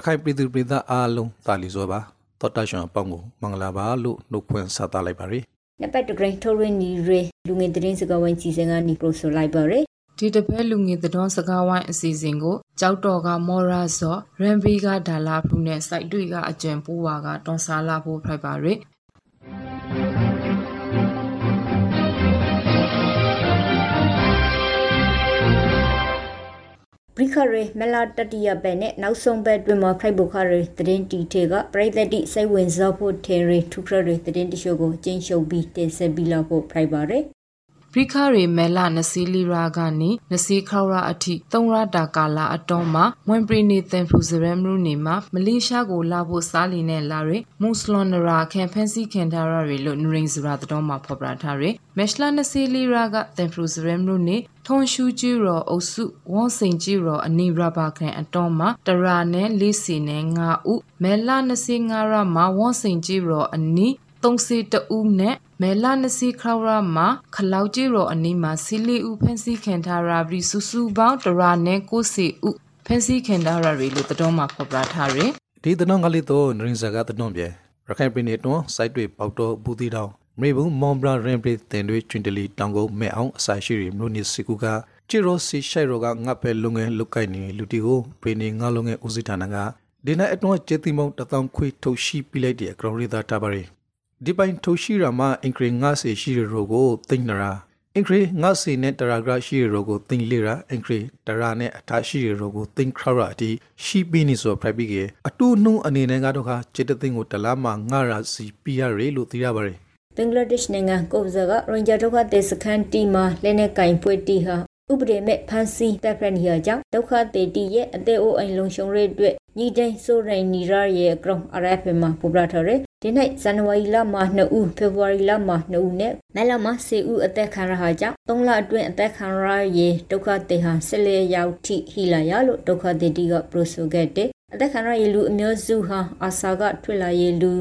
ရခိုင်ပြည်သူပြည်သားအားလုံးတာလီစောပါတော်တရှင်အပေါင်းကိုမင်္ဂလာပါလို့နှုတ်ခွန်းဆက်သလိုက်ပါရစေ။နပတ်တဂရင်ထိုရင်းနီရေလူငယ်သတင်းစကားဝိုင်းစီစဉ်ကနေပရိုဆိုလိုက်ပါရစေ။ဒီတပတ်လူငယ်သတင်းစကားဝိုင်းအစီအစဉ်ကိုကြောက်တော်ကမော်ရာဇော်ရန်ဘီကဒါလာဖူးနဲ့စိုက်တွေကအကြံပိုးဝါကတွန်ဆာလာဖို့ဖိုက်ပါရ စေရိခရေမလာတတိယဘက်နဲ့နောက်ဆုံးဘက်တွင်မှာဖိုက်ဘုခရေသတင်းတီထေကပရိသတ်တိစိတ်ဝင်စားဖို့ထေရီထုခရရေသတင်းတရှို့ကိုကျင်းရှုပ်ပြီးတင်ဆက်ပြီးလောက်ဖို့ဖိုက်ပါရယ် ဘရိခရီမဲလာနစီလီရာကနေနစီခေါရာအထိသုံးရတာကာလာအတော်မှာမွန်ပရီနေသန်ဖူဇရမ်ရူနေမှာမလေးရှားကိုလာဖို့စားလီနဲ့လာရမုစလွန်နရာခံဖန်စီခင်ထားရရလို့နရင်းစရာတော်မှာဖော်ပြထားရမက်ရှလာနစီလီရာကသန်ဖူဇရမ်ရူနေထုံရှူကြီးရောအုပ်စုဝွန်စိန်ကြီးရောအနီရဘာခံအတော်မှာတရာနဲ့လေးစီနဲ့ငါဥမဲလာနစီငါရမှာဝွန်စိန်ကြီးရောအနီ သုံးစီတူနဲ့မဲလာနစီခရဝရမှာခလောက်ကြီးရောအနီးမှာစီလီဦးဖန်စီခင်ထားရာပြီးစူစူပေါင်းတရာနဲ့ကိုစီဦးဖန်စီခင်ထားရာရီလို့တတော်မှာဖော်ပြထားတယ်ဒီတနောင်းကလေးတော့နရင်စကားတနောင်းပြရခိုင်ပြည်နယ်တွန်းစိုက်တွေပေါတော့ဘူးတီတောင်မေဘူးမွန်ဘရာရင်ပရီတင်တွေချွင်တလီတောင်ကုန်းမဲအောင်အစာရှိရီမြို့နေစီကူကချီရိုစီရှိုင်ရိုကငါပဲလုံငယ်လုတ်ကိုက်နေလူတီကိုပြည်နေငါလုံငယ်ဦးစီးဌာနကဒီနေ့အတွန်းကျေတီမုံတထောင်ခွေထုတ်ရှိပြလိုက်တဲ့အကရောရီသာတာပါရီ ဒီပိုင်ထိုရှိရာမှာအင်္ဂရိငါစီရှိရရိုကိုသိမ့်နရာအင်္ဂရိငါစီနဲ့တရာဂရရှိရရိုကိုသိမ့်လေရာအင်္ဂရိတရာနဲ့အထားရှိရရိုကိုသိမ့်ခရရာအတီရှိပီနီဆိုဖရိုက်ပြီးကအတူနှုံအနေနဲ့ကတော့ခါจิตသိန်းကိုတလားမှာငါရာစီပြရရေလို့သိရပါတယ်ဘင်္ဂလားဒေ့ရှ်နိုင်ငံကိုဇာကရင်ဂျာဒုက္ခသည်စခန်းတီမှာလက်နဲ့ကင်ပွေတီဟာ ဥပဒေမဲ့ဖန်စီတပ်ဖရနီယာကြောင့်ဒုက္ခသည်တီရဲ့အသေးအိုးအိမ်လုံရှုံရေးအတွက်ညီတိုင်းဆိုရင်နီရာရဲ့ကရုံ RF မှာပူပလာထားတယ်ဒီနေ့ဇန်နဝါရီလမှာ2ဦးဖေဖော်ဝါရီလမှာ2ဦးနဲ့မဲလမှာ10ဦးအသက်ခံရတာကြောင့်3လအတွင်းအသက်ခံရရဲ့ဒုက္ခသည်ဟာ14ရောက်ထိဟီလာရလို့ဒုက္ခသည်တီကပရိုဆိုခဲ့တယ်အသက်ခံရရဲ့လူအမျိုးစုဟာအာဆာကထွက်လာရဲ့လူ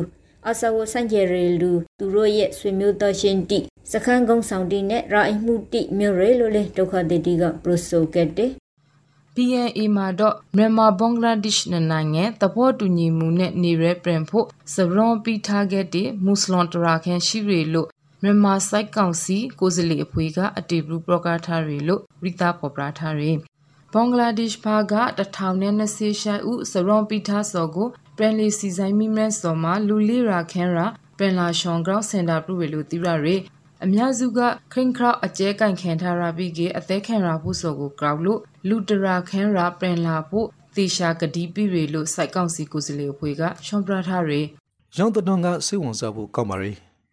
အာဆာကိုစန့်ကျယ်ရလူသူတို့ရဲ့ဆွေမျိုးသားချင်းတိစခန်းကုန်းဆောင်တီနဲ့ရာအိမှုတိမြို့ရဲလို့လေဒုက္ခသည်တီကပရိုဆိုခဲ့တယ် PNA မှာတော့မြန်မာဘင်္ဂလားဒေ့ရှ်နိုင်ငံသဘောတူညီမှုနဲ့နေရဲပြန်ဖို့စရွန်ပြီးထားခဲ့တဲ့မွတ်စလွန်တရာခန်ရှိရလို့မြန်မာစိုက်ကောင်စီကိုယ်စားလှယ်အဖွဲ့ကအတေဘူးပရိုကာထားရလို့ရိတာပေါ်ပြထားရဘင်္ဂလားဒေ့ရှ်ဘာက1020ရှိုင်ဦးစရွန်ပြီးထားစော်ကို ပရန်လီစီဆိုင်မီမန်စော်မှာလူလီရာခန်ရာပန်လာရှောင်းဂရောင်းစင်တာပြုလို့သိရရအများစုကခရင်ခရောက်အကျဲကင်ခံထားရပြီးကအသေးခံရဖို့ဆိုကိုကောက်လို့လူတရာခန်းရာပြန်လာဖို့တေရှာကတိပြရေလို့စိုက်ကောင်စီကိုစလေအဖွဲ့ကရှောင်းပြထားရရောင်းတတော်ကစိတ်ဝင်စားဖို့ကောက်ပါရ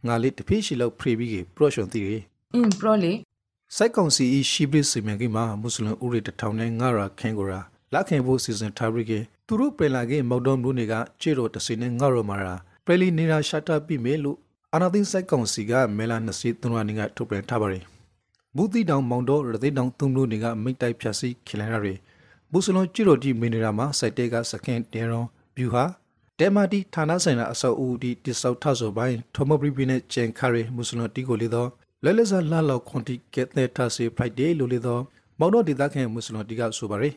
ငါလေးတဖေးရှိလောက်ဖရီပြီးကပရော့ရှွန်တီရအင်းပရော့လေစိုက်ကောင်စီရှိဘရစ်စီမံကိန်းမှာမွတ်စလင်ဥရိတထောင်နဲ့ငါရာခင်းကိုရာလက်ခင်ဖို့စီစဉ်ထားပြီးက သူတို့ပြန်လာခဲ့မောက်တော်မျိုးတွေကချေတော့တစင်းနဲ့ငါရောမာရာပရလီနေရာရှတ်တာပြီးမယ်လို့အာနာသိန်းစိုက်ကောင်စီကမဲလာ20သုံးရနေကထုတ်ပြန်ထားပါတယ်။ဘူးတိတောင်မောင်တော်ရသေးတောင်သုံးလို့နေကမိတ်တိုက်ဖြတ်စီခလန်ရတွေဘူစလွန်ကျွတော်တီမင်းနေတာမှာစိုက်တဲကစကန်တေရွန်ဘျူဟာတဲမာတီဌာနဆိုင်ရာအစောဦးဒီတိဆောက်ထဆိုပိုင်းထမပရီပီနဲ့ကျန်ခါရီမွတ်စလွန်တီကိုလေတော့လဲလဲစားလာလောက်ခွန်တီကက်တဲ့ထာစီဖိုက်ဒေးလိုလေတော့မောင်တော်ဒေသခံမွတ်စလွန်တီကဆိုပါရယ်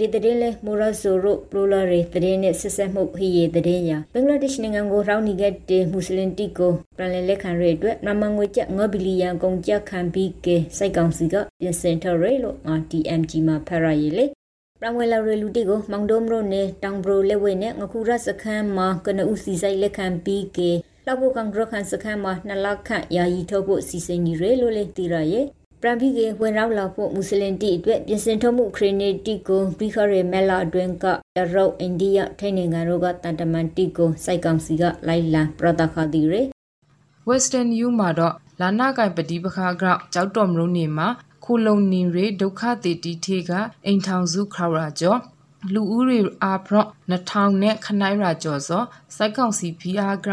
ဒီတရင်လေမိုရာဆိုရိုပလိုလာရီတရင်နဲ့ဆက်ဆက်မှုဟီယေတရင်ယာဘင်္ဂလားဒေ့ရှ်နိုင်ငံကိုရောင်းနေခဲ့တဲ့မွတ်စလင်တီကိုပြန်လည်လက်ခံရအတွက်နမငွေကျပ်9ဘီလီယံကုန်ကျခံပြီးကဲစိုက်ကောင်စီကပြင်ဆင်ထရဲလို့ RTMG မှာဖရရည်လေပရဝဲလာရလူတီကိုမောင်ဒိုမရိုနဲ့တောင်ဘရိုလက်ဝဲနဲ့ငခုရစခန်းမှာကနဦးစီဆိုင်လက်ခံပြီးကဲလောက်ဖို့ကန်ဂရခန်စခန်းမှာနှစ်လခန့်ယာယီထုတ်ဖို့စီစဉ်နေရလို့လေတီရရဲ့ ပရမ်ပီကေဝင်ရောက်လာဖို့မွတ်စလင်တီအတွက်ပြင်ဆင်ထုတ်မှုခရီနီတီကိုဘီခရဲမဲလာအတွင်းကရုတ်အိန္ဒိယထိုင်းနိုင်ငံတို့ကတန်တမန်တီကိုစိုက်ကောင်စီကလိုက်လံပရတခါတီရဲ Western U မှာတော့လာနာကိုင်ပတိပခါကကြောက်တော်မလို့နေမှာခိုလုံနေရဒုက္ခတေတီထေကအိမ်ထောင်စုခရာကျော်လူဦးရေအာဖရော့2000နဲ့ခနိုင်ရာကျော်စောစိုက်ကောင်စီဖီအားက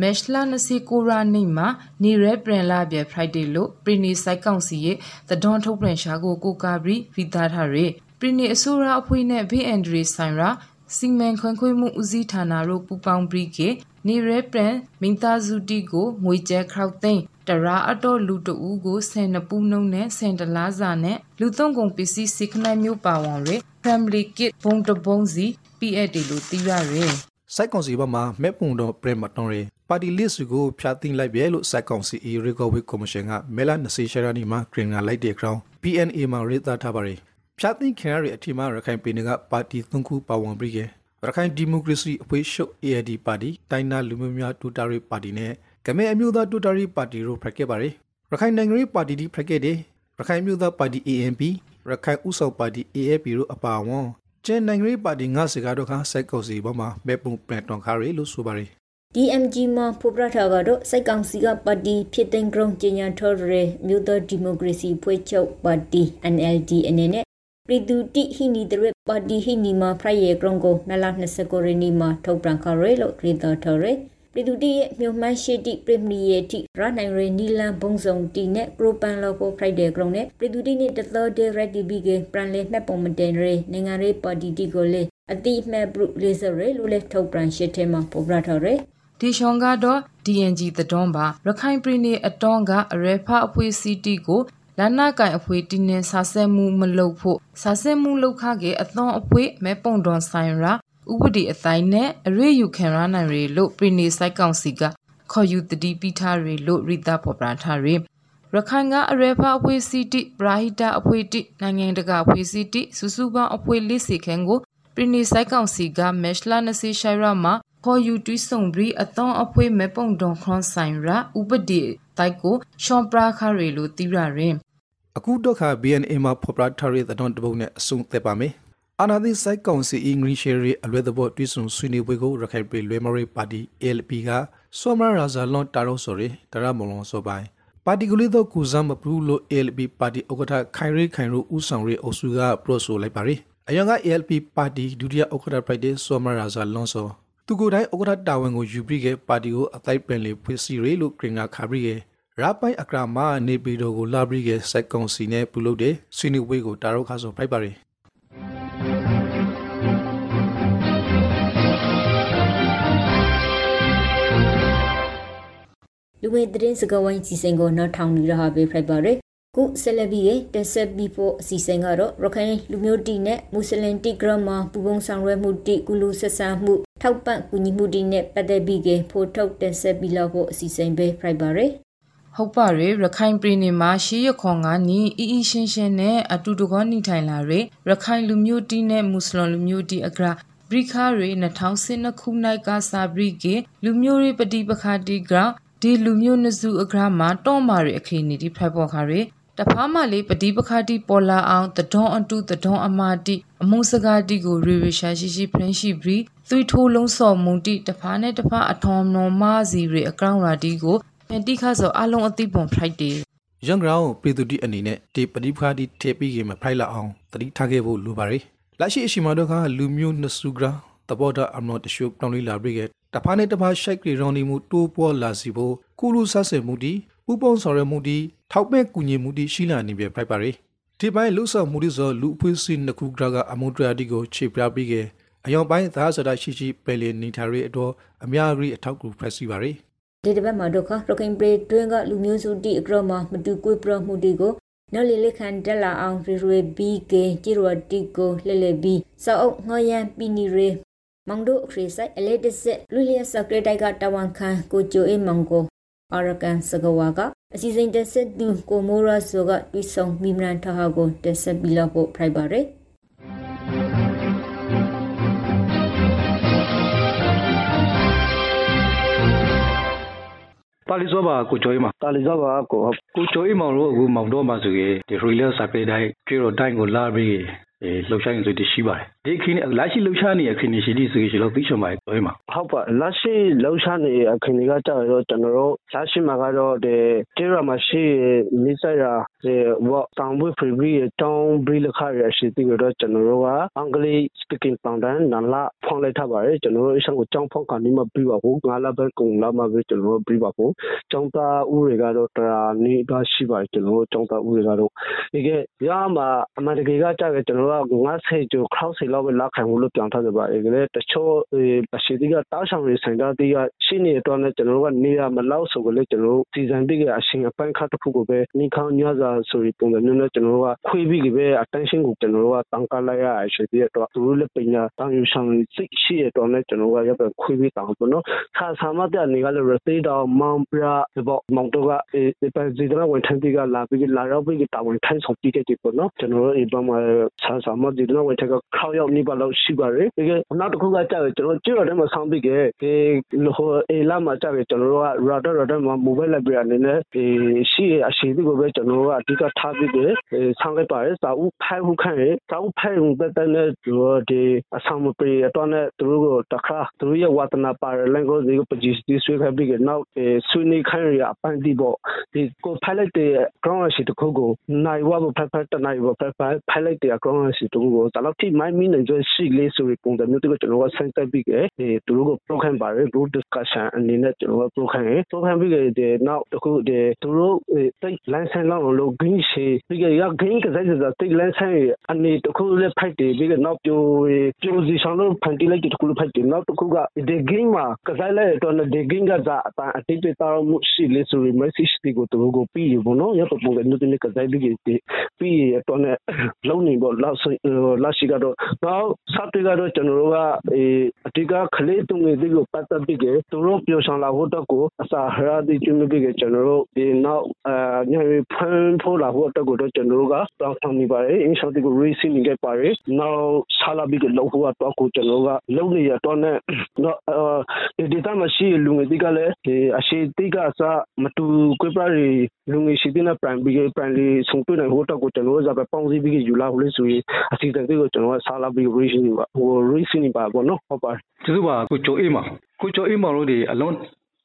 မက်လ29ရာနေမှာနေရဲပြန်လာပြ Friday လို့ပရီနီဆိုင်ကောင်စီရဲ့သဒွန်ထုတ်ပြန်ရှာကိုကိုကာဘရီဗီတာထားရပရီနီအစိုးရအဖွဲ့နဲ့ဘေးအန်ဒရီဆိုင်ရာစီမံခွင့်ခွင့်မှုဦးစီးဌာနတို့ပူးပေါင်းပြီးကနေရဲပြန်မင်းသားစုတီကိုငွေကျဲခရောက်သိန်းတရာအတော်လူတဦးကိုဆယ်နပူးနှုံနဲ့ဆယ်တလားစာနဲ့လူသုံးကုန်ပစ္စည်းစိခနမျိုးပါဝင်ရ family kit ဘုံတဘုံစီ PF တွေလို့သိရရယ်စိုက်ကောင်စီဘက်မှမဲပုံတော်ပရမတွန်ရီ ပါတီလစ်စုကိုဖျားသိမ်းလိုက်ပြဲလို့စိုက်ကောင်စီ e recovery commission ကမဲလာ20ရှာရနီမှာ green ကလိုက်တဲ့ ground PNA မှာရေးသားထားပါရီဖျားသိမ်းခင်ရရဲ့အထီမှာရခိုင်ပြည်နယ်ကပါတီသုံးခုပါဝင်ပြီးခဲ့ရခိုင်ဒီမိုကရေစီအဖွဲ့ချုပ် ALD ပါတီတိုင်းနာလူမျိုးများတူတာရီပါတီနဲ့ကမဲအမျိုးသားတူတာရီပါတီတို့ဖက်ခဲ့ပါရီရခိုင်နိုင်ငံရေးပါတီဒီဖက်ခဲ့တဲ့ရခိုင်မျိုးသားပါတီ ANP ရခိုင်ဥဆောင်ပါတီ AFP တို့အပါအဝင်ကျန်နိုင်ငံရေးပါတီငါးစကားတို့ခါစိုက်ကောက်စီဘမှာမဲပုံပန်တွန်ခါရီလို့ဆိုပါရီ DMG မှာဖော်ပြထားကတော့စိုက်ကောင်စီကပါတီဖြစ်တဲ့ ground ကျညာထော်ရဲမြို့တော်ဒီမိုကရေစီဖွဲ့ချုပ်ပါတီ NLD အနေနဲ့ပြည်သူတိဟိနီတရပါတီဟိနီမှာဖရိုင်ရဲ ground ကိုမလာ29ရနီမှာထုတ်ပြန်ခရဲလို့ဒေတာထော်ရဲပြည်သူတိရဲ့မြို့မှန်းရှိတိပရမီယေတိရနိုင်ရနီလန်ဘုံစုံတီနဲ့ကရိုပန်လောကိုဖရိုက်တဲ့ ground နဲ့ပြည်သူတိနဲ့တသောဒေရက်တီဘီကပရန်လေမှတ်ပုံမတင်ရဲနိုင်ငံရေးပါတီတီကိုလေအတိအမှတ်ပရုလေဆရဲလို့လေထုတ်ပြန်ရှိတဲ့မှာပေါ်ပြထားရဲ ဒီရှောင်းကတော့ DNG သတွန်းပါရခိုင်ပြည်နယ်အတွန်းကအရဲဖအဖွဲ့စီတီကိုလန်နာကင်အဖွေတင်းနေဆာဆဲမှုမလုပ်ဖို့ဆာဆဲမှုလောက်ခကေအသွန်အဖွေမဲပုံတော်ဆိုင်ရာဥပဒေအတိုင်းနဲ့အရေးယူခံရနိုင်ရလို့ပြည်နေဆိုင်ကောင်စီကခေါ်ယူတတိပိထားရလို့ရိတာပေါ်ပြထားရရခိုင်ကအရဲဖအဖွဲ့စီတီပရာဟိတအဖွဲ့တီနိုင်ငံတကာအဖွဲ့စီတီစုစုပေါင်းအဖွဲ့လေးစီခန်းကိုပြည်နေဆိုင်ကောင်စီကမက်ရှလာနစီရှိုင်ရာမှာ ခေါ်ယူတွီးဆုံပြီးအသွန်အဖွေမဲပုံတော်ခွန်ဆိုင်ရာဥပဒေတိုက်ကိုရှောင်းပရာခရီလို့သိရရင်အခုတော့ခါ BNA မှာဖော်ပြထားတဲ့တဲ့တပုတ်နဲ့အဆုံးသက်ပါမယ်အာနာသိစိုက်ကောင်စီအင်္ဂလိပ်ရှယ်ရီအလွဲသဘောတွစ်ဆုံဆွေးနွေးပွဲကိုရခိုင်ပြည်လွဲမရိပါတီ ALP ကဆောမရာဇာလွန်တာရောဆိုရီတရမလွန်ဆိုပိုင်းပါတီကလေးတော့ကုဇမ်မပရူလို့ ALP ပါတီဥက္ကဋ္ဌခိုင်ရီခိုင်ရိုဦးဆောင်ရီအုပ်စုကပရိုဆိုလိုက်ပါရီအရင်က ALP ပါတီဒုတိယဥက္ကဋ္ဌ Friday ဆောမရာဇာလွန်ဆို သူကိုယ်တိုင်ဥက္ကဋ္ဌတာဝန်ကိုယူပြီးခဲ့ပါတီကိုအတိုက်ပင်လေဖွင့်စီရီလို့ဂရင်နာခါပြီးခဲ့ရပိုင်အကရာမနေပီတော်ကိုလာပြီးခဲ့စိုက်ကောင်စီနဲ့ပြုလုပ်တဲ့ဆွေးနွေးပွဲကိုတာရောခါဆိုဖိုက်ပါရီလူဝေသတင်းစကားဝိုင်းစီစဉ်ကိုနောက်ထောင်နေရဟာပဲဖိုက်ပါရယ် ခုဆက်လက်ပြီးရဲ့တက်ဆက်ပြီးဖို့အစီအစဉ်ကတော့ရခိုင်လူမျိုးတီနဲ့မွတ်စလင်တီဂရမပူပုံဆောင်ရွက်မှုတီကုလူဆက်ဆံမှုထောက်ပံ့ကူညီမှုတီနဲ့ပတ်သက်ပြီးကဖိုထုတ်တက်ဆက်ပြီးလောက်ဖို့အစီအစဉ်ပဲဖိုက်ပါရယ်ဟုတ်ပါရရခိုင်ပြည်နယ်မှာရှေးရခွန်ကနီအီအီရှင်းရှင်းနဲ့အတူတကောနေထိုင်လာရရခိုင်လူမျိုးတီနဲ့မွတ်စလင်လူမျိုးတီအကရာဘရိခါရီ2012ခုနိုင်ကစာဘရိကေလူမျိုးရေးပတိပခါတီကဒီလူမျိုးနစုအကရာမှာတော့မာရအခင်းနေဒီဖက်ပေါ်ခါရ တဖားမလေးပတိပခါတီပေါ်လာအောင်တဒွန်အတုတဒွန်အမာတိအမုံစကားတီကိုရေရရှာရှိရှိဖရန်ရှိဘရီသွေးထိုးလုံးစော်မုန်တီတဖားနဲ့တဖားအထောင်နော်မစီရအကောင့်ရာတီကိုဖန်တီခါဆိုအလုံးအသိပုံဖိုက်တယ်ရန်ဂရောင်းပြည်သူတိအနေနဲ့ဒီပတိပခါတီထေပြီးကမှဖိုက်လာအောင်တတိထားခဲ့ဖို့လိုပါရယ်လက်ရှိအရှိမတော့ကလူမျိုးနစုဂရာတဘောတာအမနောတရှုတောင်းလေးလာပြီးကတဖားနဲ့တဖားရှိုက်ကရီရောင်းနေမှုတိုးပေါ်လာစီဖို့ကုလူဆဆင်မှုတီဥပုံဆောင်ရမှုတီ ထောက်မဲ့ကူညီမှုတီရှိလာနေပြဖိုက်ပါရီဒီပိုင်းလူဆောင်မှုတီဆိုလူအဖွေးစီနှစ်ခုကကအမုံတရာတီကိုခြေပြပြီးကအယောင်ပိုင်းသာစတာရှိရှိပယ်လီနီထာရီအတော်အများကြီးအထောက်ကူဖက်စီပါရီဒီတစ်ပတ်မှာဒုက္ခရခိုင်ပရေတွင်းကလူမျိုးစုတီအကရမမတူကွေးပြမှုတီကိုနော်လီလက်ခံတက်လာအောင်ရီရီဘီကေဂျီရဝတီကိုလှလေဘီစောက်ငေါ်ယန်ပီနီရေမောင်တို့ခရီဆိုင်အလေးတစစ်လူလျက်စကရတိုက်ကတဝန်ခန်ကိုကျိုအေမောင်ကို အာရကန်စကဝါကအစီစဉ်တက်ဆက်သူကိုမိုရာဆိုကတွိဆုံမိမရန်ထဟာကိုတက်ဆက်ပြီးလို့ဖိုက်ပါရယ်ပါလီစောပါကိုချိုးမှာပါလီစောပါကိုကိုချိုးမောင်တို့အခုမောင်တော့မှာဆိုရင်ဒီရီလက်စာပေတိုင်းကျွေးတော့တိုင်းကိုလာပြီးအဲလှုပ်ရှားရင်ဆိုတရှိပါတယ် ဒီခင်းလက်ရှိလှုပ်ရှားနေအခင်းရှိသည့်ဆိုရင်တော့သိချင်ပါတယ်ပြောမှာဟုတ်ပါလက်ရှိလှုပ်ရှားနေအခင်းတွေကကြတော့ကျွန်တော်တို့လက်ရှိမှာကတော့ဒီတေရမရှိမိစရာဒီဝတောင်ဘွေဖရီဘီတောင်ဘီလခါရရှိတဲ့တော့ကျွန်တော်တို့ကအင်္ဂလိပ် speaking fountain နလာဖောင်းလိုက်ထားပါတယ်ကျွန်တော်တို့အဆောင်ကိုကြောင်းဖောင်းကနေမှပြီးပါဘူးငါလာဘက်ကုံလာမှပဲကျွန်တော်တို့ပြီးပါဘူးကျောင်းသားဦးတွေကတော့တရာနေပါရှိပါတယ်ကျွန်တော်တို့ကျောင်းသားဦးတွေကတော့ဒီကရမှာအမှန်တကယ်ကကြတယ်ကျွန်တော်တို့က90ကျော်60လောက်လောက်ပဲလက်ခံဖို့လို့ပြောင်းထားကြပါတယ်ကလေးတချို့အရှိတိကတောက်ဆောင်ရေးဆိုင်တာတိကရှိနေတော့လည်းကျွန်တော်တို့ကနေရမလောက်ဆိုကြလေကျွန်တော်တို့စီစဉ်တိကအရှင်အပိုင်းခတ်တစ်ခုကိုပဲနိခေါညစာဆိုပြီးပုံစံမျိုးနဲ့ကျွန်တော်တို့ကခွေးပြီးကပဲ attention ကိုကျွန်တော်တို့ကတန်ကလိုက်ရအရှိတိတော့သူတို့လည်းပညာတောင်းယူဆောင်စိတ်ရှိရတော့လည်းကျွန်တော်တို့ကရပ်ပဲခွေးပြီးတောင်းပေါ့နော်ခါဆာမတဲ့အနေကလည်း repeat တော့မောင်ပြဘောမောင်တော့ကအဲပစီဒနာဝန်ထမ်းတိကလာပြီးလာရောက်ပြီးတာဝန်ထမ်းဆောင်ပြီးတဲ့ပေါ့နော်ကျွန်တော်တို့အိမ်ပေါ်မှာဆာဆာမဒီဒနာဝန်ထမ်းကခေါရောက်နေပါလို့ရှိပါတယ်ဒီကနောက်တစ်ခုကကြာကျွန်တော်ကြည့်ရတဲ့မှာဆောင်းပြီးကဒီဟိုအေလာမှာကြာကျွန်တော်တို့က router router မှာ mobile library အနေနဲ့ဒီရှိရအရှိဒီကိုပဲကျွန်တော်တို့ကအဓိကထားပြီးတယ်ဆောင်းလိုက်ပါတယ်စာအုပ်ဖိုင်ဟုခန့်ရစာအုပ်ဖိုင်ဟုတဲ့တဲ့ဒီအဆောင်မပြေတော့နဲ့သူတို့ကတခါသူတို့ရဲ့ဝါသနာပါရလန်ကိုဒီကိုပကြီးဒီဆွေးခဲ့ပြီးကနောက်ဆွေးနေခိုင်းရအပန်းဒီပေါ့ဒီကိုဖိုင်လိုက်တဲ့ ground ရှိတခုကိုနိုင်ဝါဘဖက်ဖက်တနိုင်ဝဖက်ဖက်ဖိုင်လိုက်တဲ့ ground ရှိတခုကိုတလောက်ထိမိုင်းမီနေကြရှိလေးဆိုပြီးပုံစံမျိုးတွေကိုကျွန်တော်ကဆန်းတက်ပြီးကဒီသူတို့ကို program ပါတယ် group discussion အနေနဲ့ကျွန်တော်က program ရ program ပြီးကဒီနောက်တခုဒီသူတို့တိတ် license လောက်လို့ green ရှိပြီးကရ green ကစားကြတာတိတ် license အနေတခုလည်းဖိုက်တယ်ပြီးကနောက်ပြိုပြိုစီဆောင်လို့ဖန်တီလိုက်တခုလည်းဖိုက်တယ်နောက်တခုကဒီ game မှာကစားလိုက်တော့ဒီ game ကစားအအတိတ်ပြတာမှုရှိလေဆိုပြီး message တွေကိုသူတို့ကိုပြီးရဘောနော်ရတော့ပုံစံမျိုးနဲ့ကစားပြီးပြီးရတော့နဲ့လုံးနေပေါ့လောက်လောက်ရှိကတော့နောက်စတဲ့ကတော့ကျွန်တော်တို့ကအတိကခလေးတုံငယ်တွေကိုပတ်သက်ပြီးသူတို့ပြောဆောင်လာဖို့တော့ကိုအစာဟရာဒီကျွန်းပြီးကျွန်တော်တို့ဒီနောက်အာညရီဖန်ဖို့လာဖို့တော့ကိုတော့ကျွန်တော်တို့ကတောင်းဆောင်နေပါတယ်အင်းရှော့တီကို racing နေခဲ့ပါတယ်နောက်ဆာလာပြီးကလောက်ဖို့တော့ကိုကျွန်တော်တို့ကလုံးနေရတော့နဲ့တော့ဒီတမရှိလူငယ်တွေကလည်းဒီအရှိတိကစားမတူကွေးပါရီလူငယ်ရှိတဲ့ prime ပြီး prime လေးဆုံးတွေ့နိုင်ဖို့တော့ကိုကျွန်တော်တို့ကပေါင်းစည်းပြီးယူလာဖို့လို့ဆိုရင်အစီအစဉ်တွေကိုကျွန်တော်ကဆာလာပြီး racing ပါဟို racing ပါပေါ့နော်ဟုတ်ပါတယ်ကျေးဇူးပါကိုချိုအေးမောင်ကိုချိုအေးမောင်တို့ဒီအလုံး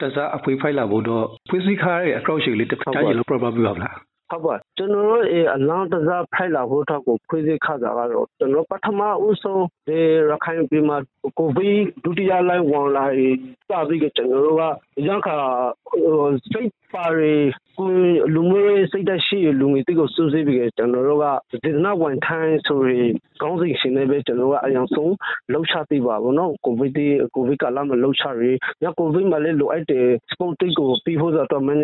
တစားအဖွေးဖိုက်လာဖို့တော့ဖွေးစည်းခါရဲ့ approach လေးတစ်ခါကြီးလို့ proper ပြပါဗလားဟုတ်ပါကျွန်တော်တို့အလောင်းတစားဖိုက်လာဖို့တော့ကိုဖွေးစည်းခါတာကတော့ကျွန်တော်ပထမဦးဆုံးဒီရခိုင်ပြည်မှာကိုဗစ်ဒုတိယလိုင်းဝင်လာစပြီးကကျွန်တော်တို့ကရန်ခါစိတ် ပါရီကိုလူမျိုးစိတ်သက်ရှိလူငယ်တွေကိုစူးစိပြီးကျွန်တော်တို့ကဒေသနာဝန်ထမ်းဆိုရင်ကောင်းစီရှင်နေပဲကျွန်တော်ကအရင်ဆုံးလှုပ်ရှားသိပါဘောနော်ကိုဗစ်ဒီကိုဗစ်ကလာမလှုပ်ရှားရညကိုဗစ်မှာလည်းလိုအပ်တဲ့ sport ကိုပြီးဖို့ဆိုတော့မင်း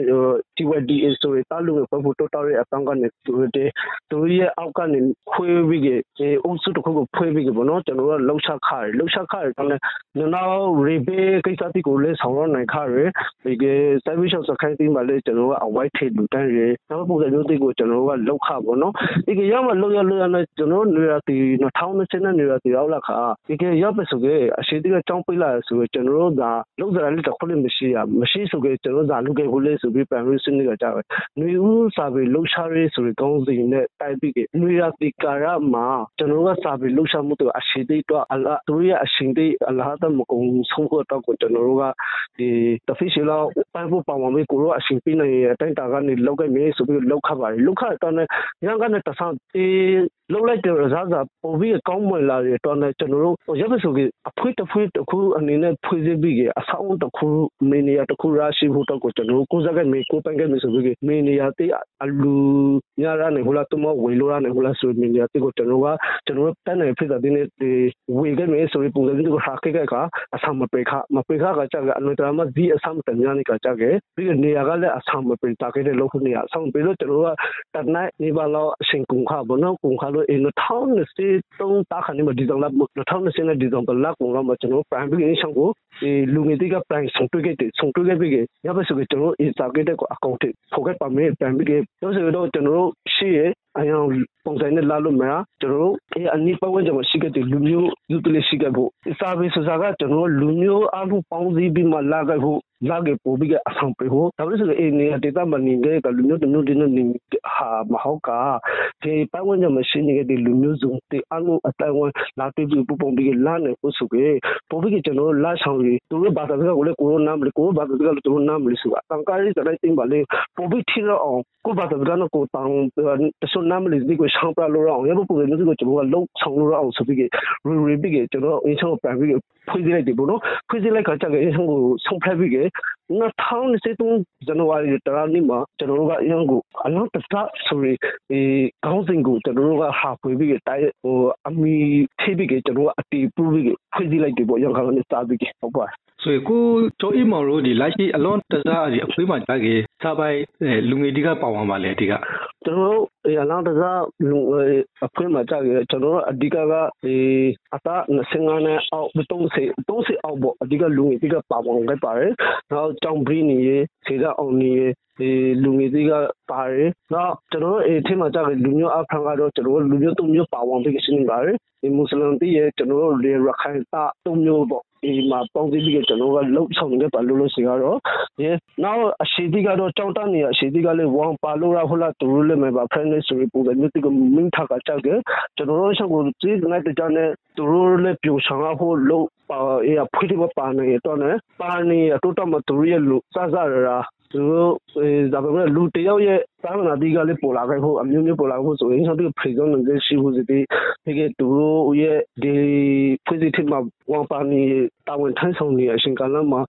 TWD ဆိုရင်တားလူငယ်ဖို့တော်တော်ရအပန်းကနေသူတဲ့သူရဲ့အောက်ကနေခွေးပြီးကအုပ်စုတစ်ခုကိုဖွေးပြီးဘောနော်ကျွန်တော်ကလှုပ်ရှားခါရလှုပ်ရှားခါရတော့နော်ရေဘေးကိစ္စတိကိုလည်းဆောင်ရနိုင်ခါရဒီက service စခိုင်းတိမှာလည်းကျွန်တော်ကအဝိုက်ထိလူတန်းရနောက်ပုံစံမျိုးတွေကိုကျွန်တော်ကလောက်ခပေါ့နော်ဒီကရမလောက်ရလောက်ရနဲ့ကျွန်တော်နေရာတီ2020နဲ့နေရာတီရောက်လာခါဒီကရပဆိုကအရှိတိကចောင်းပိလာဆိုကျွန်တော်တို့ကလောက်စရာလေးတစ်ခုလည်းမရှိရမရှိဆိုကကျွန်တော်ကလူကကိုလေးဆိုပြီးပန်ရင်းစနစ်ကကြောက်နွေဦးစာပေလှုပ်ရှားရေးဆိုပြီးကောင်းစီနဲ့တိုက်ပြီးကနွေရာတီကာရမှာကျွန်တော်ကစာပေလှုပ်ရှားမှုတွေအရှိတိတော့အလားသူရဲ့အရှင်တိအလားတမကုံဆုံးဖို့တော့ကိုကျွန်တော်တို့ကဒီတဖီရှိလောက်ပန်းဖို့ပါဝင်ပြီးကိုရောအရှင်ပြနေတဲ့အတိုင်းတာကနေလောက်ခဲ့မယ်ဆိုပြီးလောက်ခပါတယ်လောက်ခတော့နဲ့ရန်ကနေတဆန်အေး လုံးလိုက်တဲ့ရစားစာပုံပြီးကောင်းမွန်လာတဲ့တော့နဲ့ကျွန်တော်တို့ရပ်ပဆိုကအဖွေးတဖွေးတစ်ခုအနေနဲ့ဖွေးစည်းပြီးကအဆောင်းတစ်ခုမင်းနေရတစ်ခုရရှိဖို့တော့ကိုကျွန်တော်တို့ကိုစကမေကိုပန်ကမေဆိုပြီးမင်းနေရတဲ့အလူညာရနေဟိုလာတမဝေလိုရနေဟိုလာဆိုမင်းနေရတဲ့ကိုကျွန်တော်ကကျွန်တော်တန်းနေဖြစ်တဲ့ဒီဝေခဲ့မေဆိုပြီးပုံစံမျိုးကိုဟာခဲ့ကအဆောင်မပေခမပေခကကြကအလွန်တရာမှဒီအဆောင်တညာနေကကြခဲ့ပြီးနေရကလည်းအဆောင်မပေတာခဲ့တဲ့လောက်ခုနေအဆောင်ပေလို့ကျွန်တော်ကတတ်နိုင်နေပါတော့အရှင်ကုန်ခဘနော်ကုန်ခလို့အင်းထောင်းနေစတုံးတာခဏမဒီဇုံလာထောင်းနေစနေဒီဇုံပလက်ကုန်တော့ကျွန်တော် prime ပြီးရှောင်းကိုဒီလူငယ်တွေက prime ဆုံးတွေ့ခဲ့တယ်ဆုံးတွေ့ခဲ့ပြီးရပါဆိုကျွန်တော် Instagram ကို account ဖော်ခဲ့ပါမယ် prime ပြီးတော့ဆိုတော့ကျွန်တော်ရှိရ အရင်ပုံစံနဲ့လာလို့မရကျွန်တော်တို့အဲအနိပတ်ဝန်းကျင်မှာရှိခဲ့တဲ့လူမျိုးယူတလေးရှိခဲ့ဖို့ service ဆိုတာကကျွန်တော်လူမျိုးအမှုပေါင်းစည်းပြီးမှလာခဲ့ဖို့လာခဲ့ပို့ပြီးအဆောင်ပေးဖို့ဒါလို့ဆိုရင်အနေနဲ့ဒေတာမနေတဲ့ကလူမျိုးတမျိုးတည်းနေဟာမဟုတ်ကဒီပတ်ဝန်းကျင်မှာရှိနေတဲ့လူမျိုးစုံဒီအမှုအတိုင်းဝင်လာတွေ့ပြီးပူပုံပြီးလာနေဖို့ဆိုကြပို့ပြီးကျွန်တော်လာဆောင်ပြီးသူတို့ဘာသာစကားကိုလည်းကိုရိုနာမလို့ကိုဘာသာစကားလည်းသူတို့နာမလို့ဆိုတာတန်ကားရီတဲ့တင်ပါလေပို့ပြီးထီတော့အောင်ကိုဘာသာစကားကိုတောင်းတဆွနားမလည်သေးကိုရှောင်းပြလို့ရအောင်ရဖို့ပုံစံမျိုးကိုကျွန်တော်ကလုံးဆောင်လို့ရအောင်ဆိုပြီးကရီရီပြီးကကျွန်တော်အင်းချောပြန်ပြီးဖွင့်လိုက်တယ်ပေါ့နော်ဖွင့်လိုက်ခါကျကအင်းချောကိုဆုံးဖက်ပြီးက2023ဇန်နဝါရီတရနေ့မှာကျွန်တော်တို့ကအင်းကိုအလုံးတစဆိုရီဒီကောင်းစဉ်ကိုကျွန်တော်တို့ကဟာဖွေပြီးကတိုက်ဟိုအမီထိပြီးကကျွန်တော်ကအတီးပူပြီးကဖွင့်လိုက်တယ်ပေါ့ရန်ကုန်နဲ့စပြီးကဟုတ်ပါ ဆိုကိုကျော်အီမော်တို့ဒီလက်ရှိအလွန်တစားဒီအခွေးမှကြခဲ့စားပိုင်လူငယ်တီကပါဝင်ပါလေဒီကကျွန်တော်တို့အလောင်းတစားလူအခွေးမှကြခဲ့ကျွန်တော်တို့အဓိကကဒီအတာ25နဲ့အောက်30 30အောက်ပေါ့အဓိကလူငယ်တီကပါဝင်ခဲ့ပါတယ်နောက်ကြောင်ဘရီနီရေခြေကအောင်နီရေ ဒီလူငယ်တွေကပါတယ်။နောက်ကျွန်တော်တို့အဲထဲမှာကြာလူမျိုးအဖန်ကတော့ကျွန်တော်တို့လူမျိုးသုံးမျိုးပါဝင်ပြီးရှင်းပါတယ်။ဒီမွတ်စလင်တီးရဲ့ကျွန်တော်တို့လေရခိုင်တာသုံးမျိုးပေါ့ဒီမှာပေါင်းစည်းပြီးကျွန်တော်ကလှုပ်ဆောင်နေတဲ့ပါလို့လို့စီကတော့ဒီနောက်အရှိတိကတော့ကြောက်တနေအရှိတိကလည်းဝမ်ပါလို့ရဟလာတူလည်းမပါ friend ဆိုပြီးပုံစံမျိုးတိကမင်းထားကကြောက်တယ်ကျွန်တော်တို့ရှောက်ကိုဒီနိုင်တဲ့ကြောင့်လည်းသူတို့လည်းပြိုဆောင်ဖို့လို့ပါအေးဖွေးတဲ့ပါနေတော့ねပါနေတော့တော့မသူရဲ့လူစစရရာ သူတို့ဒါပေမဲ့လူတယောက်ရဲ့သာမဏေတိကလည်းပေါ်လာခဲ့ဖို့အမျိုးမျိုးပေါ်လာဖို့ဆိုရင်ကျွန်တော်ဖေဆုံးနေတဲ့ရှိဖို့စီဒီကသူတို့ရဲ့ဒီဖွေးစီထမှာဝန်ပါနေတာဝန်ထမ်းဆောင်နေအရှင်ကလာမှာ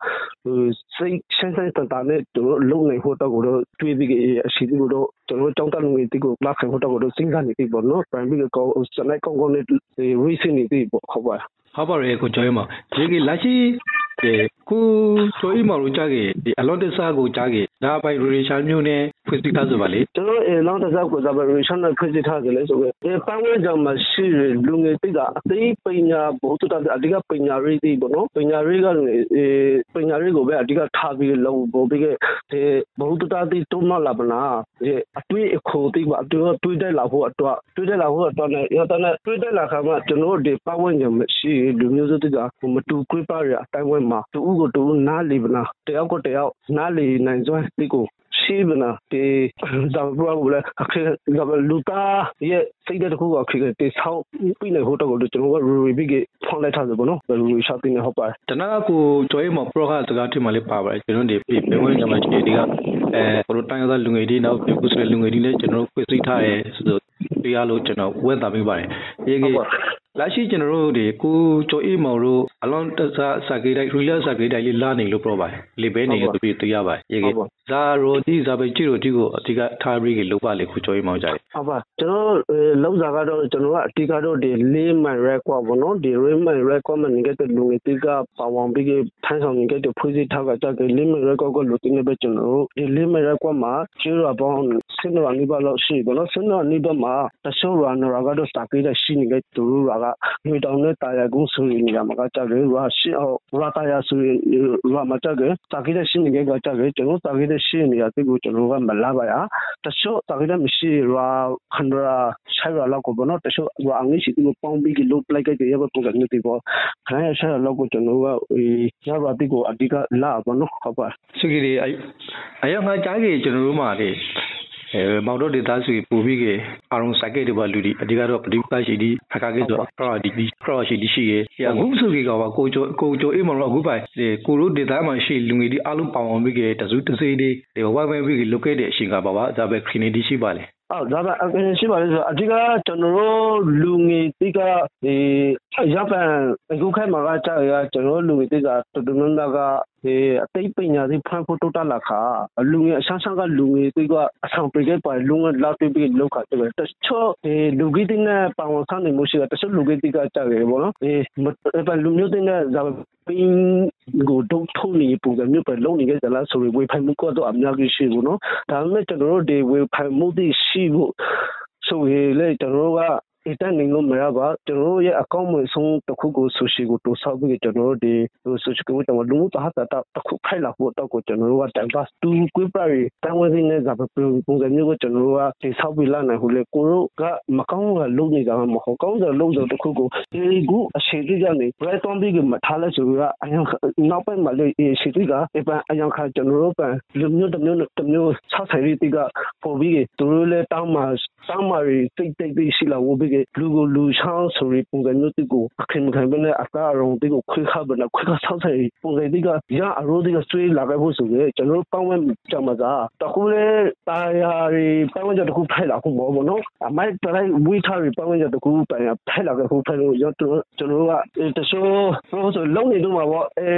စိတ်ရှင်းရှင်းတန်တန်နဲ့သူတို့လုံနေဖို့တော့ကိုတော့တွေးပြီးအရှိဒီကိုတော့ကျွန်တော်ကြောင်းတက်လုံနေတိကိုလာခိုင်ဖို့တော့ကိုတော့စဉ်းစားနေပြီပေါ့နော်ပြန်ပြီးတော့စနိုက်ကောင်းကောင်းနဲ့ racing နေပြီပေါ့ဟုတ်ပါဟုတ်ပါရဲ့ကိုကျော်ရမဒီကလာရှိ ကိုကျော်ဤမောင်တို့ကြားခဲ့ဒီအလွန်တဆာကိုကြားခဲ့ဒါပိုင်ရီရှာမျိုးနဲ့ဖွင့်စည်းထားဆိုပါလေကျွန်တော်အလောင်းတဆာကိုဇာဘရီရှာနဲ့ဖွင့်စည်းထားကြလေဆိုပဲဒီပန်းဝဲကြောင့်မရှိလူငယ်တိကအသိပညာဘုသူတအဓိကပညာရေးတိပေါ့နော်ပညာရေးကအဲပညာရေးကိုပဲအဓိကထားပြီးလုံးပို့ပြီးခဲ့ဒီဘုသူတတိတုံးမလာပနာဒီအတွေ့အခိုတိပါအတွေ့တွေ့တဲ့လာဖို့အတွက်တွေ့တဲ့လာဖို့အတွက်နဲ့ရတဲ့တွေ့တဲ့လာခါမှာကျွန်တော်ဒီပန်းဝဲကြောင့်မရှိလူမျိုးစုတိကမတူခွေးပါရအတိုင်းဝဲမှာတူဦးကိုတူနားလီပနာတယောက်ကိုတယောက်နားလီနိုင်စွမ်းတိကိုရှိမနာတေဒါဘရဘူးလေအခက်ဒါလူသားရဲ့စိတ်တဲ့ခုကခက်တေဆောက်ပြီးနေဟိုတော့ကျွန်တော်ကရူရီဘီကဖောင်းလိုက်ထားတယ်ပေါ့နော်ရူရီရှော့တင်းနဲ့ဟုတ်ပါတယ်တနာကိုကြွေးမပရောကစကားထင်မှလေးပါပါတယ်ကျွန်တော်ဒီပြေဝင်ညမှာချေဒီကအဲပရိုတိုင်းရလူငယ်တွေနောက်ပြကုစရလူငယ်တွေလည်းကျွန်တော်ခွေစိတ်ထားရဲဆိုတော့ တရားလို့ကျွန်တော်ဝက်တာပေးပါတယ်ရေကြီးလက်ရှိကျွန်တော်တို့ဒီကိုကျော်အေးမောင်တို့အလွန်တစားစကေးတိုင်းရီလာစကေးတိုင်းလေးလာနေလို့ပြောပါတယ်လေဘဲနေလို့ပြတွေ့ရပါတယ်ရေကြီးဇာရိုဒီဇာပဲကြည့်လို့ဒီကိုအဓိကထားပြီးကလောက်ပါလေကိုကျော်အေးမောင်ကြတယ်ဟုတ်ပါကျွန်တော်လောက်စားကတော့ကျွန်တော်ကအဓိကတော့ဒီလေးမိုင်ရက်ကွာပေါ့နော်ဒီလေးမိုင်ရက်ကွာမှနေကတဲ့လူငယ်တိကပါဝင်ပြီးကထမ်းဆောင်နေတဲ့ဖွေးစီထောက်ကကြတဲ့လေးမိုင်ရက်ကွာကိုလူတင်နေပဲကျွန်တော်တို့ဒီလေးမိုင်ရက်ကွာမှာကျိုးရပေါင်းစင်တော်အနိဘလောက်ရှိဘောနော်စင်တော်အနိဘမှာတချို့ရနရာကတော့စတာကေးတဲ့ရှိနေတဲ့သူတို့ကငွေတောင်နဲ့တာယာကုန်းဆိုရင်နေရာမှာကကြတယ်ရရှိအောင်ရတာယာဆိုရင်ရမှာကြတယ်စတာကေးတဲ့ရှိနေတဲ့ကကြတယ်ကျွန်တော်စတာကေးတဲ့ရှိနေရတဲ့ကိုကျွန်တော်ကမလာပါရတချို့စတာကေးတဲ့မရှိရခန္ဒရာရှိုင်ရလောက်ကိုဘောနော်တချို့ရအငိရှိသူပေါင်းပြီးလို့ပလိုက်ကြရတဲ့ပုံစံမျိုးတွေပေါ့ခရိုင်ရှိုင်ရလောက်ကိုကျွန်တော်ကရရတဲ့ကိုအဓိကလာဘောနော်ဟုတ်ပါစုကြီးအယငါကြားကြီးကျွန်တော်တို့မှာလေ အဲမောင်တို့ဒေသစီပူပြီးကအာရုံစကေတဘလူဒီအဓိကတော့ပฏิပတ်ရှိဒီဖကာကေဆိုခရဒီဒီခရရှိဒီရှိရဲ့အခုဆိုကေကပါကိုချိုကိုချိုအေးမောင်တို့အခုပိုင်ဒီကိုတို့ဒေသမှာရှိလူငယ်ဒီအလုံးပေါအောင်ပြီးကတစုတစိဒီဒီဝိုင်းဝိုင်းပြီးကလုခဲ့တဲ့အရှင်ကပါပါဒါပဲခရီနီဒီရှိပါလေအော်ဒါကအရင်ရှိပါလေဆိုအဓိကကျွန်တော်တို့လူငယ်တိကဒီရပန်အခုခိုင်မှာကကြာရကျွန်တော်လူငယ်တိကတော်တော်များများကအသိပညာတွေဖန်ဖို့တိုးတက်လာခါလူငယ်အဆန်းဆန်းကလူငယ်တွေကအဆောင်ပြေခဲ့ပါလူငယ်လာတွေ့ပြီးလောက်ခါတယ်တချို့လူကြီးတွေနဲ့ပါဝင်ဆန်းနေမှုရှိတာတချို့လူကြီးတွေကကြာရပေါ့နော်အဲလူမျိုးတွေနဲ့ဇာပင်းကိုဒုတ်ထုံးနေပုံစံမျိုးပဲလုံးနေကြလားဆိုရင်ဝေဖိုင်မှုကတော့အများကြီးရှိဘူးနော်ဒါပေမဲ့ကျွန်တော်တို့ဒီဝေဖိုင်မှုတွေရှိဖို့ဆိုရင်လေကျွန်တော်တို့က ဒီတန်းနေလို့မရပါကျွန်တော်တို့ရဲ့အကောင့်ဝင်ဆုံးတစ်ခုကိုဆိုရှီကိုတိုးဆောက်ပြီးကျွန်တော်တို့ဒီဆိုရှီကိုတော့လူမှုတာတာတစ်ခုခိုင်လာဖို့တော့ကိုကျွန်တော်တို့ကတိုင်ပါတူကွေးပါရီတန်ဝင်နေကြပါပုံစံမျိုးကိုကျွန်တော်တို့ကဒီဆောက်ပြီးလာနိုင်ဟိုလေကိုတို့ကမကောင်းကလုံးနေတာမဟုတ်ကောင်းတဲ့လုံးစုံတစ်ခုကိုဒီကူအရှိတိကနေ right on ပြီးမထားလဲဆိုတော့အရင်နောက်ပိုင်းမှာလေရှိတိကအပန်အရင်ခါကျွန်တော်တို့ပန်လူမျိုးတစ်မျိုးတစ်မျိုးဆောက်ဆိုင်ရီတိကပေါ်ပြီးသူတို့လည်းတောင်းမှာတောင်းမှာစိတ်တိတ်တိတ်ရှိလာဝပြီးပြီးလူကိုလူချောင်းဆိုပြီးပုံစံမျိုးတွေကိုအခင်းခံပြီးအသားအရုံတွေကိုခွေးခါဘနာခွေးခါဆောက်ဆိုင်ပုံစံတွေကရအရိုးတွေကဆွေးလာခဲ့ဖို့ဆိုရင်ကျွန်တော်ပေါင်းဝဲကြမှာသာတခုလေတာယာရီပေါင်းဝဲကြတခုဖိုက်လာခုမောဘောနော်အမိုက်တိုင်းဝီထားရီပေါင်းဝဲကြတခုပိုင်ဖိုက်လာခဲ့ဖို့ဖိုက်လို့ကျွန်တော်ကျွန်တော်ကတချို့ဘောဆိုလုံးနေတော့မှာပေါ့အဲ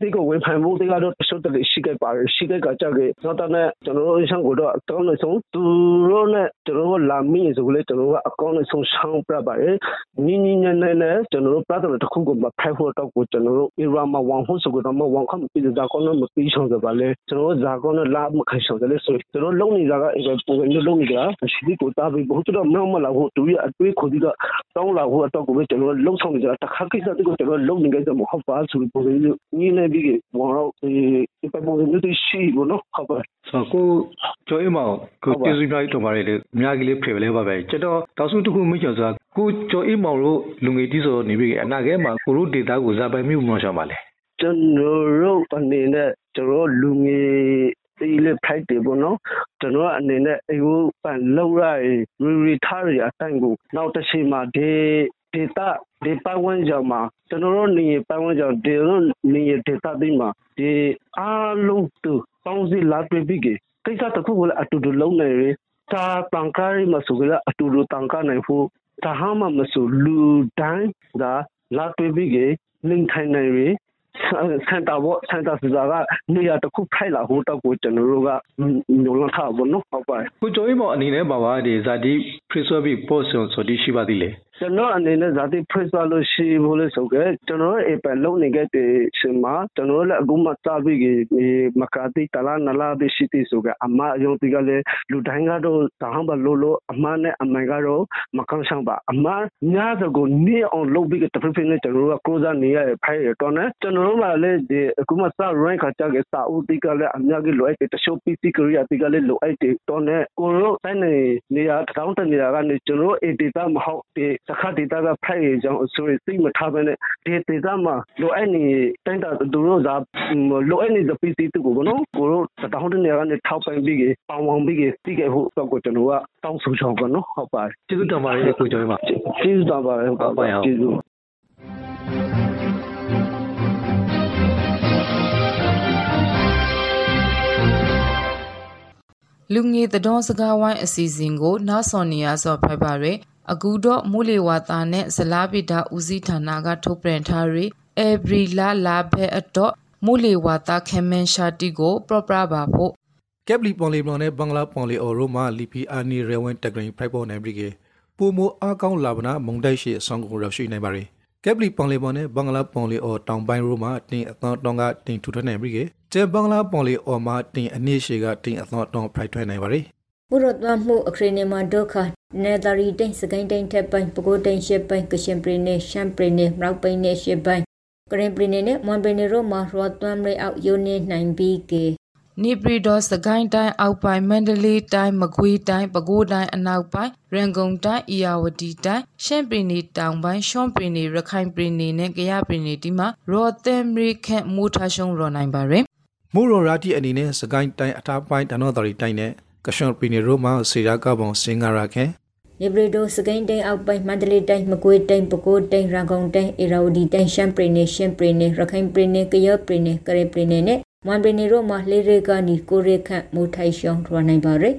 ဒီကိုဝင်ဖန်ဖို့တွေကတော့တချို့တလေရှိခဲ့ပါတယ်ရှိခဲ့ကကြခဲ့တော့တဲ့ကျွန်တော်တို့ရှမ်းကိုတော့အကောင်းဆုံးသူတို့နဲ့ကျွန်တော်တို့လာမိဆိုလေကျွန်တော်ကအကောင်းဆုံးရှောင်းပြပါတယ်ညီညီနဲ့နဲ့ကျွန်တော်တို့ပြတ်တယ်တခုကိုမဖိုက်ဖို့တော့ကိုကျွန်တော်တို့ era မှာဝန်ဖို့ဆိုတော့မဝန်ခမ်ပြည်ဇာကောနော်မပြီးဆောင်ကြပါလေကျွန်တော်ဇာကောနော်လာမခိုင်ဆောင်တယ်ဆိုကျွန်တော်လုံးနေတာကအဲပုံစံမျိုးလုံးနေတာရှိဒီကိုတာပြီးဘုသူတော့မမလာဖို့တူရအတွေးခေါ်ဒီတော့တောင်းလာဖို့အတော့ကိုပဲကျွန်တော်လုံးဆောင်နေတာတခါကိစ္စတကိုကျွန်တော်လုံးနေကြတယ်မဟုတ်ပါဆိုပုံစံမျိုးညီနေပြီးဘောတော့ဒီပုံစံမျိုးရှိဘောနော်ဟုတ်ပါဆိုကိုကျော်အိမ်မောင်ကိုကျေးဇူးများတော်ပါတယ်လေအများကြီးလေးဖေပဲလဲပါပဲကျွန်တော်တောက်စုတစ်ခုမိတ်ချော်ဆိုတာကိုကျော်အိမ်မောင်တို့လူငယ်တီးဆိုနေပြီအနာဂတ်မှာကိုတို့ဒေတာကိုဇာပိုင်မြို့မလို့ရှောင်းပါလေကျွန်တော်တို့အနေနဲ့ကျွန်တော်လူငယ်ဒီလေဖိုက်တယ်ပေါ့နော်ကျွန်တော်အနေနဲ့အေကိုပန်လောက်ရရီရီထားရအတိုင်းကိုနောက်တစ်ချိန်မှာဒီဒေတာဒီပတ်ဝန်းကျင်မှာကျွန်တော်တို့နေပတ်ဝန်းကျင်ဒီလိုနေဒေတာဒီမှာဒီအားလုံးသူပေါင်းစီလာတွေ့ပြီးကိစ္စတစ်ခုကိုလည်းအတူတူလုံးနေရ တာတန်ကားရမဆိုကြအတူတူတန်ကားနိုင်ဖို့တဟာမမဆိုလူတိုင်းကလာတွေ့ပြီးလင်းထိုင်နေရစန်တာဘောစန်တာစဇာကနေရာတစ်ခုဖိုက်လာဟိုတော့ကိုကျွန်တော်တို့ကညုံလာထားဘောနော်ဟုတ်ပါကိုကျော်ကြီးမောင်အနေနဲ့ပါပါဒီဇာတိဖရစ်ဆိုဘီပို့ဆွန်ဆိုဒီရှိပါသေးလေ ကျွန်တော်အနေနဲ့ဇာတိဖရစ်ဆိုလို့ရှိဖို့လို့ဆိုကြကျွန်တော်အပန်လုံးနေခဲ့တဲ့ရှင်မှာကျွန်တော်လည်းအခုမှစပြီးဒီမကာတိတလာနလာဒီရှိတိဆိုကအမအယုံတိကလည်းလူတိုင်းကတော့တဟံဘလို့လို့အမနဲ့အမိုင်ကတော့မကောင်းဆောင်ပါအမညာစကိုနေအောင်လုပ်ပြီးတဖက်ဖက်နဲ့ကျွန်တော်တို့ကကိုးစားနေရဖိုင်ရတော့နဲ့ကျွန်တော်တို့ကလည်းဒီအခုမှစ rank ခါကြတဲ့စာအုပ်တိကလည်းအများကြီးလိုအပ်တဲ့တချို့ PC ကရိယာတိကလည်းလိုအပ်တဲ့တော့နဲ့ကိုတို့တိုင်းနေနေရာတောင်းတနေရာကနေကျွန်တော်တို့ data မဟုတ်တဲ့စခါ data ကဖိုင်ရကြောင်းဆိုရင်သိမထားဘဲနဲ့ဒီ data မှာလိုအပ်နေတိုင်းတာသူတို့ကလိုအပ်နေတဲ့ PC တူကိုနော်ကိုတို့တောင်းတနေရာကနေထောက်ပိုင်ပြီးပေါင်ပေါင်ပြီးတိခဲ့ဖို့တော့ကိုကျွန်တော်ကတောင်းဆိုချောင်းကနော်ဟုတ်ပါတယ်ကျေးဇူးတင်ပါတယ်ကိုကျော်ပါကျေးဇူးတင်ပါတယ်ဟုတ်ပါကျေးဇူးလူငယ်တော်စကားဝိုင်းအစီအစဉ်ကိုနားဆော်နေရသောဖိုက်ပါရယ် အကူတော့မူလီဝါတာနဲ့ဇလားပိတာဦးစီးဌာနကထုတ်ပြန်ထားရယ်အေဘရီလာလာဘဲအတော့မူလီဝါတာခမန်ရှာတီကိုပရပရပါဖို့ကက်ဘလီပွန်လီဘလွန်နဲ့ဘင်္ဂလားပွန်လီအော်ရိုမာလီပီအာနီရဲဝန်တက်ကရင်ဖိုက်ပေါ်နိုင်ပြီကေပူမိုအကောင်းလာဗနာမုံတိုက်ရှိအဆောင်ကိုရောက်ရှိနိုင်ပါရယ်ကက်ဘလီပွန်လီဘွန်နဲ့ဘင်္ဂလားပွန်လီအော်တောင်ပိုင်းရိုမာတင်အသောတောင်ကတင်ထူထနိုင်ပြီကေကျဲဘင်္ဂလားပွန်လီအော်မှာတင်အနည်းရှိကတင်အသောတောင်ဖိုက်ထွဲနိုင်ပါရ ယ်ဘုရတ်ဝမှုအခရနေမဒုခနေတရီတိန်စကိုင်းတိန်ထက်ပိုင်းပကိုတိန်ရှစ်ပိုင်းကရှင်ပရီနေရှမ်ပရီနေမောက်ပိန်နေရှစ်ပိုင်းကရင်ပရီနေနဲ့မွန်ပရီနေရောမှာရောသွမ်ရေအောက်ယိုနေနိုင်ပြီးကေနိပရီဒေါ်စကိုင်းတိုင်းအောက်ပိုင်းမန္တလေးတိုင်းမကွေးတိုင်းပဲခူးတိုင်းအနောက်ပိုင်းရန်ကုန်တိုင်းအီယာဝတီတိုင်းရှမ်းပြည်နယ်တောင်ပိုင်းရှွန်ပြည်နယ်ရခိုင်ပြည်နယ်နဲ့ကယားပြည်နယ်ဒီမှာရော်သမ်ရီခန့်မူထားရှုံရော်နိုင်ပါရယ်မူရော်ရာတီအနေနဲ့စကိုင်းတိုင်းအထားပိုင်းတနောတော်ရီတိုင်းနဲ့ ကရှွန်ပြည်နယ်ရိုမှာစေရာကပုံစင်္ဂရာခဲနေပြည်တော်စကိုင်းတိုင်းအောက်ပိုင်းမန္တလေးတိုင်းမကွေးတိုင်းပဲခူးတိုင်းရန်ကုန်တိုင်းအေရာဝတီတိုင်းရှမ်းပြည်နယ်ရှမ်းပြည်နယ်ရခိုင်ပြည်နယ်ကယားပြည်နယ်ကရင်ပြည်နယ်နဲ့မွန်ပနီရိုမှာလေရေကနီကိုရေခန့်မိုးထိုင်ရှောင်းထွားနိုင်ပါရယ်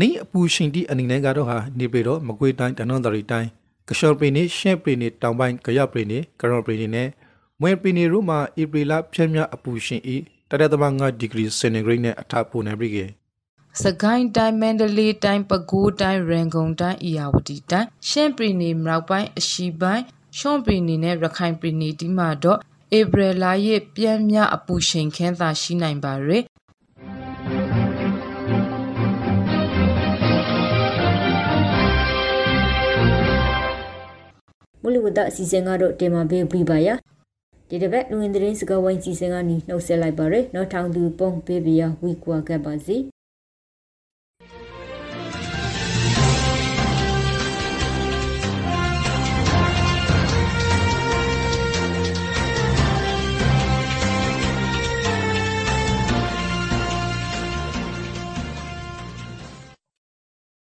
နီအပူရှင်တီအနေနဲ့ကတော့ဟာနေပြည်တော်မကွေးတိုင်းတနင်္သာရီတိုင်းကရှော်ပင်နေရှင့်ပင်နေတောင်ပိုင်းကရပင်နေကရော်ပင်နေနဲ့မွေပင်နေရိုမှာဧပြီလဖြန့်မြအပူရှင်ဤတရသမ9ဒီဂရီစင်တီဂရိတ်နဲ့အထပိုနေပြီကေ စကိုင်းတိုင်းမန္တလေးတိုင်းပဲခူးတိုင်းရန်ကုန်တိုင်းအီယာဝတီတိုင်းရှမ်းပြည်နယ်မြောက်ပိုင်းအရှီပိုင်းရှွန်ပြည်နယ်နဲ့ရခိုင်ပြည်နယ်ဒီမှာတော့ဧပြီလရဲ့ပြင်းမြအပူချိန်ခန်းသာရှိနိုင်ပါရယ်မူလဝဒအစီအစဉ်ကတော့တင်မှာပေးပြီးပါရဒီတစ်ပတ်လူဝင်သတင်းစကားဝိုင်းစီစဉ်ကနေနှုတ်ဆက်လိုက်ပါရယ်နောက်ထောင်သူပုံပေးပြဝီကွာခဲ့ပါစီ